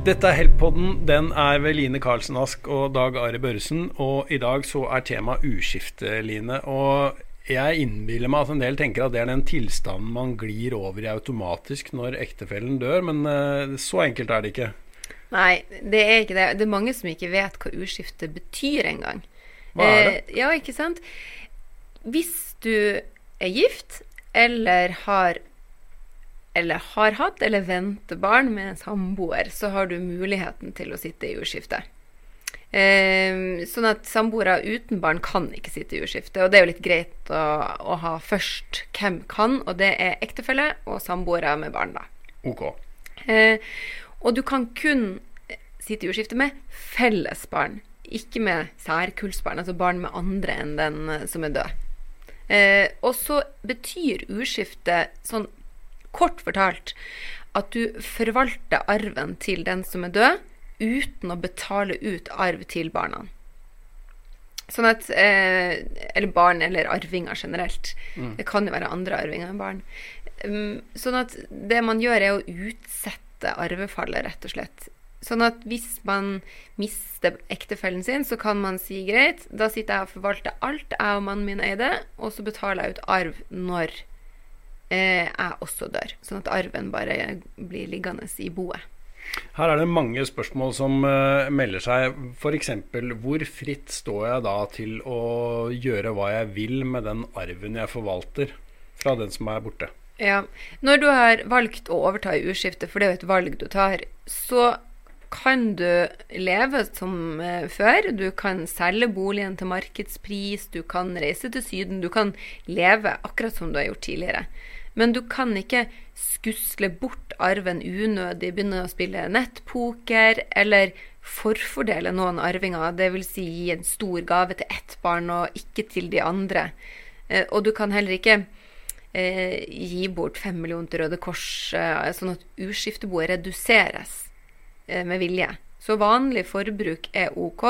Dette er Help-podden. Den er ved Line Karlsen Ask og Dag Are Børresen. Og i dag så er tema uskifte, Line. Og jeg innbiller meg at en del tenker at det er den tilstanden man glir over i automatisk når ektefellen dør, men uh, så enkelt er det ikke. Nei, det er ikke det. Det er mange som ikke vet hva uskifte betyr engang. Hva er det? Eh, ja, ikke sant. Hvis du er gift eller har eller har hatt eller venter barn med en samboer, så har du muligheten til å sitte i jordskifte. Eh, sånn at samboere uten barn kan ikke sitte i jordskifte. Og det er jo litt greit å, å, ha først hvem kan, og det er ektefelle og samboere med barn, da. Ok. Eh, og du kan kun sitte i jordskifte med felles barn, ikke med særkullsbarn, altså barn med andre enn den eh, som er død. Eh, og så betyr urskifte sånn kort fortalt at du forvalter arven til den som er død, uten å betale ut arv til barna. Sånn at eh, Eller barn eller arvinger generelt. Mm. Det kan jo være andre arvinger enn barn. Um, sånn at det man gjør, er å utsette arvefallet, rett og slett. Sånn at hvis man mister ektefellen sin, så kan man si greit, da sitter jeg og forvalter alt jeg og mannen min eide, og så betaler jeg ut arv når jeg også dør. Sånn at arven bare blir liggende i boet. Her er det mange spørsmål som uh, melder seg. F.eks.: Hvor fritt står jeg da til å gjøre hva jeg vil med den arven jeg forvalter fra den som er borte? Ja. Når du har valgt å overta i urskiftet for det er jo et valg du tar, så kan du leve som eh, før. Du kan selge boligen til markedspris, du kan reise til Syden. Du kan leve akkurat som du har gjort tidligere. Men du kan ikke skusle bort arven unødig, begynne å spille nettpoker eller forfordele noen arvinger. Dvs. Si gi en stor gave til ett barn og ikke til de andre. Eh, og du kan heller ikke eh, gi bort fem millioner til Røde Kors, eh, sånn at uskifteboet reduseres eh, med vilje. Så vanlig forbruk er OK,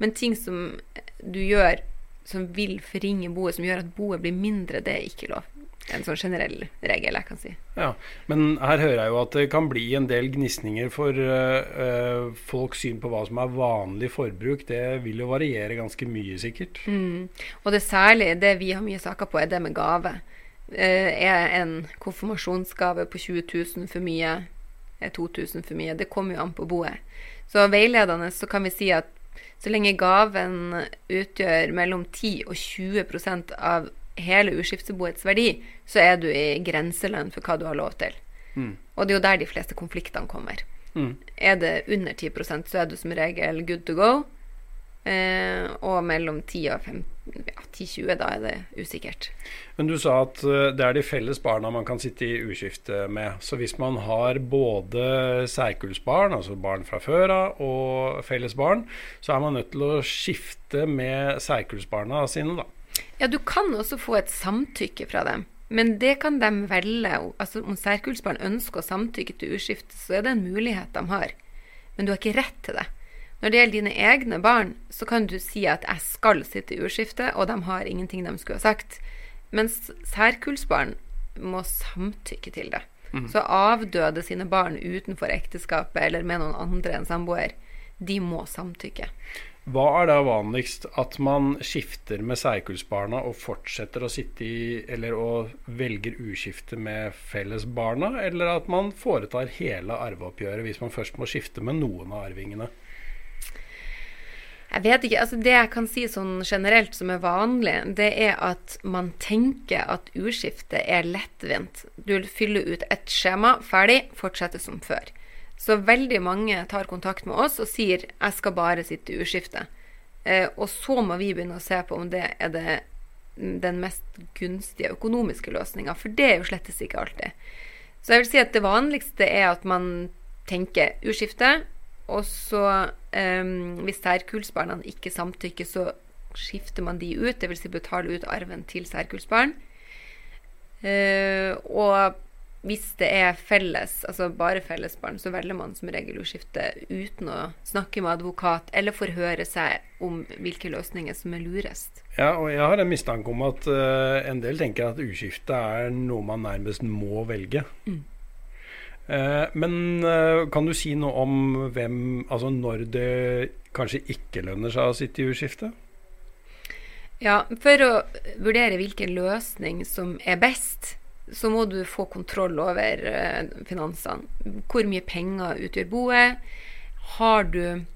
men ting som du gjør som vil forringe boet, som gjør at boet blir mindre, det er ikke lov en sånn generell regel, jeg kan si. Ja, Men her hører jeg jo at det kan bli en del gnisninger for uh, folks syn på hva som er vanlig forbruk. Det vil jo variere ganske mye, sikkert. Mm. Og det særlig, det vi har mye saker på, er det med gave. Uh, er en konfirmasjonsgave på 20 000 for mye? Er 2000 for mye? Det kommer jo an på boet. Så veiledende så kan vi si at så lenge gaven utgjør mellom 10 og 20% av hele uskifteboets verdi, så er du i grenselønn for hva du har lov til. Mm. Og det er jo der de fleste konfliktene kommer. Mm. Er det under 10 så er du som regel good to go. Eh, og mellom 10 og 15, ja, 10-20, da er det usikkert. Men du sa at uh, det er de felles barna man kan sitte i uskifte med. Så hvis man har både særkullsbarn, altså barn fra før av, og felles barn, så er man nødt til å skifte med særkullsbarna sine, da. Ja, du kan også få et samtykke fra dem. Men det kan de velge. Altså, om særkullsbarn ønsker å samtykke til uskifte, så er det en mulighet de har. Men du har ikke rett til det. Når det gjelder dine egne barn, så kan du si at 'jeg skal sitte i urskifte', og de har ingenting de skulle ha sagt. Mens særkullsbarn må samtykke til det. Mm. Så avdøde sine barn utenfor ekteskapet eller med noen andre enn samboer, de må samtykke. Hva er da vanligst? At man skifter med særkullsbarna og fortsetter å sitte i Eller å velger uskifte med fellesbarna, eller at man foretar hele arveoppgjøret hvis man først må skifte med noen av arvingene? Jeg vet ikke, altså Det jeg kan si sånn generelt som er vanlig, det er at man tenker at urskifte er lettvint. Du fyller ut et skjema, ferdig, fortsetter som før. Så veldig mange tar kontakt med oss og sier 'jeg skal bare sitte i urskifte'. Eh, og så må vi begynne å se på om det er det, den mest gunstige økonomiske løsninga, for det er jo slettes ikke alltid. Så jeg vil si at det vanligste er at man tenker urskifte, og så, eh, hvis særkullsbarna ikke samtykker, så skifter man de ut, dvs. Si betaler ut arven til særkullsbarn. Eh, og hvis det er felles, altså bare fellesbarn, så velger man som regel å skifte uten å snakke med advokat eller forhøre seg om hvilke løsninger som er lurest. Ja, og jeg har en mistanke om at uh, en del tenker at uskifte er noe man nærmest må velge. Mm. Uh, men uh, kan du si noe om hvem Altså når det kanskje ikke lønner seg å sitte i uskifte? Ja, for å vurdere hvilken løsning som er best, så må du få kontroll over uh, finansene. Hvor mye penger utgjør boet? Har du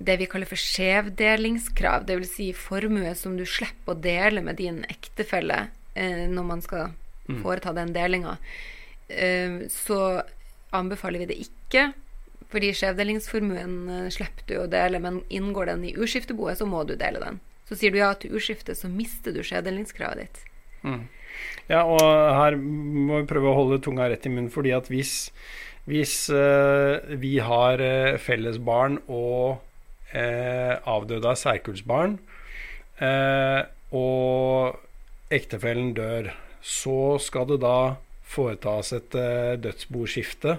det vi kaller for skjevdelingskrav, dvs. Si formue som du slipper å dele med din ektefelle uh, når man skal mm. foreta den delinga, uh, så anbefaler vi det ikke. Fordi skjevdelingsformuen slipper du å dele, men inngår den i uskifteboet, så må du dele den. Så sier du ja til urskifte, så mister du skjevdelingskravet ditt. Mm. Ja, og her må vi prøve å holde tunga rett i munnen, fordi at hvis, hvis uh, vi har uh, felles barn og uh, avdøde av særkullsbarn, og ektefellen dør, så skal det da foretas et dødsboskifte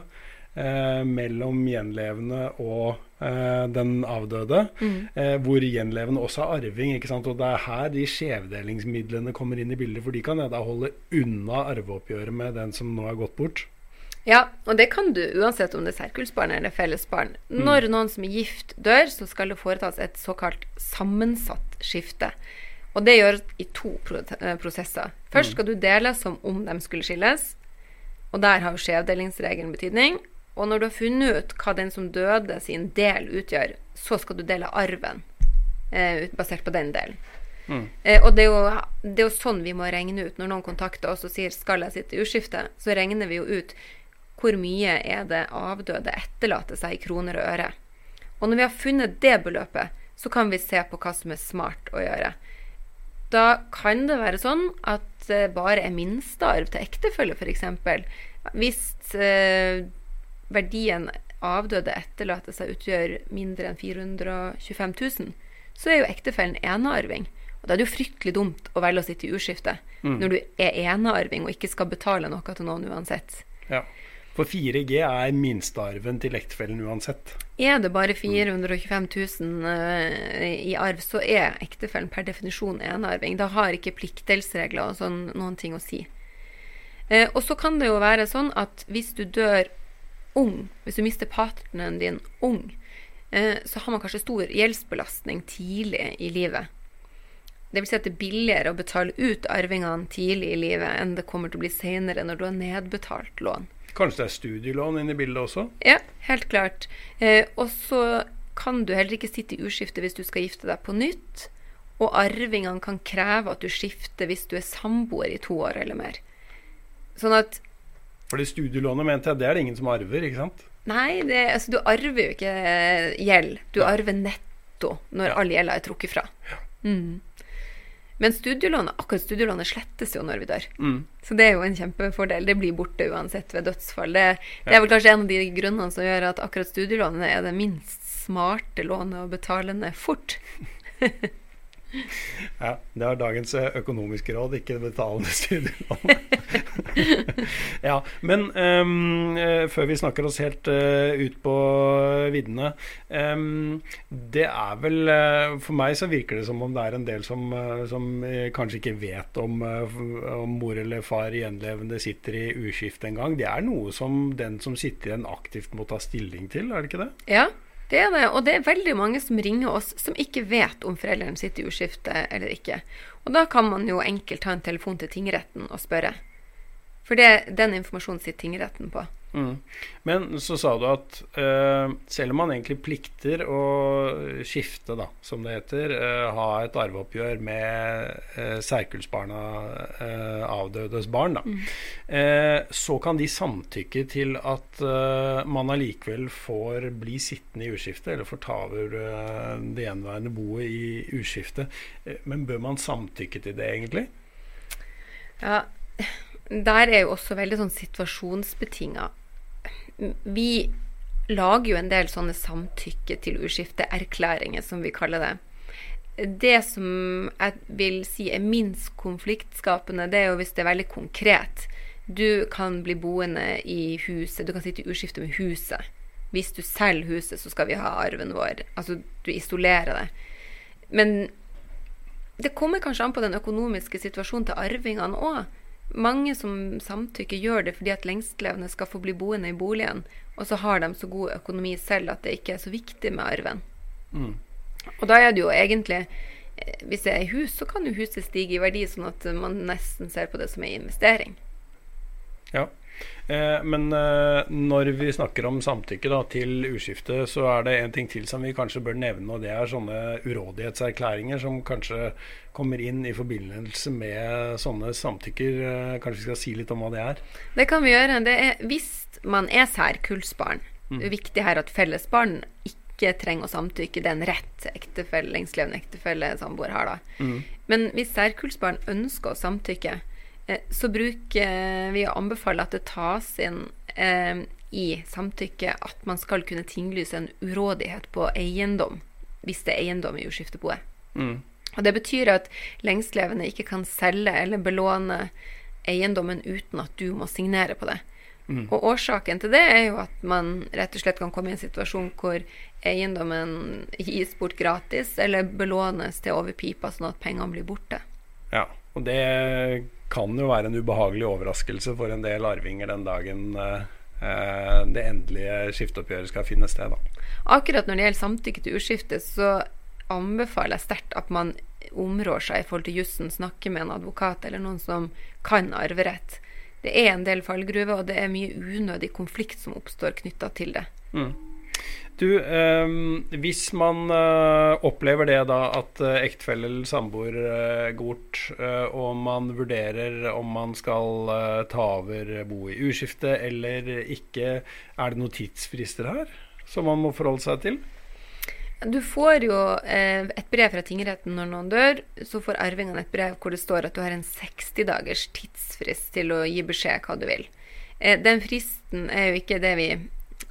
mellom gjenlevende og Eh, den avdøde, mm. eh, hvor gjenlevende også er arving. ikke sant? Og det er her de skjevdelingsmidlene kommer inn i bildet, for de kan jeg da holde unna arveoppgjøret med den som nå er gått bort. Ja, og det kan du uansett om det er særkullsbarn eller fellesbarn. Mm. Når noen som er gift, dør, så skal det foretas et såkalt sammensatt skifte. Og det gjøres i to eh, prosesser. Først mm. skal du dele som om de skulle skilles. Og der har jo skjevdelingsregelen betydning. Og når du har funnet ut hva den som døde sin del utgjør, så skal du dele arven eh, basert på den delen. Mm. Eh, og det er, jo, det er, jo, sånn vi må regne ut. Når noen kontakter oss og sier 'skal jeg sitte i urskifte', så regner vi jo ut hvor mye er det avdøde etterlater seg i kroner og øre. Og når vi har funnet det beløpet, så kan vi se på hva som er smart å gjøre. Da kan det være sånn at det bare er minstearv til ektefelle, f.eks. Hvis eh, verdien avdøde etterlater seg utgjør mindre enn 425 000, så er jo ektefellen enearving. Og da er det jo fryktelig dumt å velge å sitte i urskifte mm. når du er enearving og ikke skal betale noe til noen uansett. Ja. For 4G er minstearven til ektefellen uansett. Er det bare 425 000 uh, i arv, så er ektefellen per definisjon enearving. Da har ikke pliktdelsregler og sånn noen ting å si. Uh, og så kan det jo være sånn at hvis du dør ung, hvis du mister partneren din ung, eh, så har man kanskje stor gjeldsbelastning tidlig i livet. Det vil si at det er billigere å betale ut arvingene tidlig i livet enn det kommer til å bli senere når du har nedbetalt lån. Kanskje det er studielån inne i bildet også? Ja, helt klart. Eh, og så kan du heller ikke sitte i uskifte hvis du skal gifte deg på nytt. Og arvingene kan kreve at du skifter hvis du er samboer i to år eller mer. Sånn at fordi studielånet mente jeg, det er det ingen som arver, ikke sant? Nei, det, altså, du arver jo ikke eh, gjeld. Du arver netto når all gjelda er trukket fra. Mm. Men studielånet, akkurat studielånet slettes jo når vi dør. Mm. Så det er jo en kjempefordel. Det blir borte uansett ved dødsfall. Det, det, er vel kanskje en av de grunnene som gjør at akkurat studielånet er det minst smarte lånet å betale ned fort. Ja, det har dagens økonomiske råd, ikke betalende studielån. ja, men um, før vi snakker oss helt uh, ut på viddene um, Det er vel uh, For meg så virker det som om det er en del som, uh, som kanskje ikke vet om, om mor eller far gjenlevende sitter i uskift engang. Det er noe som den som sitter igjen aktivt må ta stilling til, er det ikke det? Ja, det er det, og det er veldig mange som ringer oss som ikke vet om foreldrene sitter i uskifte eller ikke. Og da kan man jo enkelt ta en telefon til tingretten og spørre. For det, den informasjonen sitter tingretten på. Mm. Men så sa du at uh, selv om man egentlig plikter å skifte, da, som det heter, uh, ha et arveoppgjør med uh, særkullsbarna, uh, avdødes barn, da, mm. så kan de samtykke til at man allikevel får bli sittende i uskiftet, eller får ta over det gjenværende boet i uskifte. men bør man samtykke til det, egentlig? Ja, der er jo også veldig sånn situasjonsbetinga vi lager jo en del sånne samtykke til uskifteerklæringer, som vi kaller det. Det som jeg vil si er minst konfliktskapende, det er jo hvis det er veldig konkret. Du kan bli boende i huset, du kan sitte i uskifte med huset. Hvis du selger huset, så skal vi ha arven vår. Altså, du isolerer det. Men det kommer kanskje an på den økonomiske situasjonen til arvingene òg. Mange som samtykker, gjør det fordi at lengstlevende skal få bli boende i boligen, og så har de så god økonomi selv at det ikke er så viktig med arven. Mm. Og da er det jo egentlig eh, Hvis det er hus, så kan jo huset stige i verdi, sånn at man nesten ser på det som en investering. Ja. Eh, men eh, når vi snakker om samtykke da, til uskifte, så er det en ting til som vi kanskje bør nevne, og det er sånne urådighetserklæringer som kanskje kommer inn i forbindelse med sånne samtykker. Eh, kanskje vi skal si litt om hva det er? Det kan vi gjøre. Det er hvis man er særkullsbarn. Det er viktig her at fellesbarn ikke trenger å samtykke. Det er en rett ektefelle, lengstlevende ektefelle samboer har da. Mm. Men hvis særkullsbarn ønsker å samtykke, så bruker vi å anbefale at det tas inn eh, i samtykke at man skal kunne tinglyse en urådighet på eiendom, hvis det er eiendom i jordskifteboet. Mm. Og Det betyr at lengstlevende ikke kan selge eller belåne eiendommen uten at du må signere på det. Mm. Og årsaken til det er jo at man rett og slett kan komme i en situasjon hvor eiendommen gis bort gratis eller belånes til over pipa, sånn at pengene blir borte. Ja, og det kan jo være en ubehagelig overraskelse for en del arvinger den dagen eh, eh, det endelige skifteoppgjøret skal finne sted. Da. Akkurat når det gjelder samtykke til uskifte, så anbefaler jeg sterkt at man områr seg i forhold til jussen, snakker med en advokat eller noen som kan arverett. Det er en del fallgruver, og det er mye unødig konflikt som oppstår knytta til det. Mm. Du, eh, hvis man eh, opplever det da at eh, ektefelle eller samboer eh, går bort, eh, og man vurderer om man skal eh, ta over bo i uskifte eller ikke, er det noen tidsfrister her som man må forholde seg til? Du får jo eh, et brev fra tingretten når noen dør. Så får arvingene et brev hvor det står at du har en 60 dagers tidsfrist til å gi beskjed hva du vil. Eh, den fristen er jo ikke det vi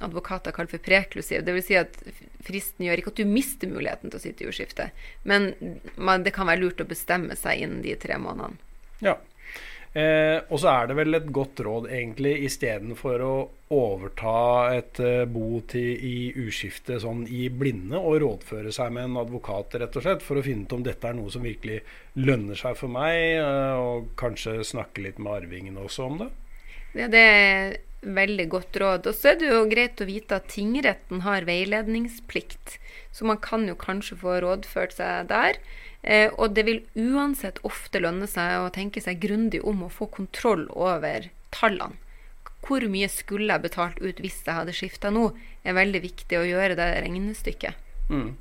advokater kaller for preklusiv. Dvs. Si at fristen gjør ikke at du mister muligheten til å sitte i jordskifte, men man, det kan være lurt å bestemme seg innen de tre månedene. Ja. Eh, og så er det vel et godt råd, egentlig, istedenfor å overta et eh, bo til, i uskifte sånn i blinde, og rådføre seg med en advokat, rett og slett, for å finne ut om dette er noe som virkelig lønner seg for meg, eh, og kanskje snakke litt med arvingene også om det. Ja, det veldig godt råd. Og så er det jo greit å vite at tingretten har veiledningsplikt, så man kan jo kanskje få rådført seg der. Eh, og det vil uansett ofte lønne seg å tenke seg grundig om å få kontroll over tallene. Hvor mye skulle jeg betalt ut hvis jeg hadde skifta nå, er veldig viktig å gjøre det regnestykket. Mm.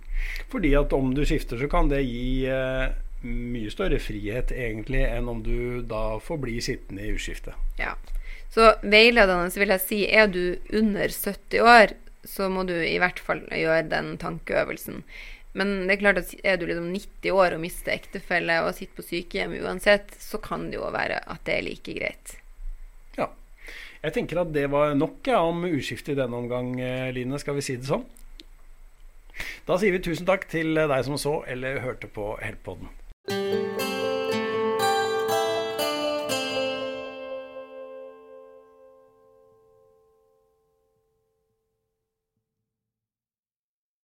Fordi at om du skifter, så kan det gi eh, mye større frihet egentlig enn om du da får bli sittende i uskifte. Ja. Så veiledende vil jeg si er du under 70 år, så må du i hvert fall gjøre den tankeøvelsen. Men det er klart at er du liksom 90 år og mister ektefelle og sitter på sykehjem uansett, så kan det jo være at det er like greit. Ja. Jeg tenker at det var nok ja, om uskifte i denne omgang, eh, Line. Skal vi si det sånn? Da sier vi tusen takk til deg som så eller hørte på Heltpodden.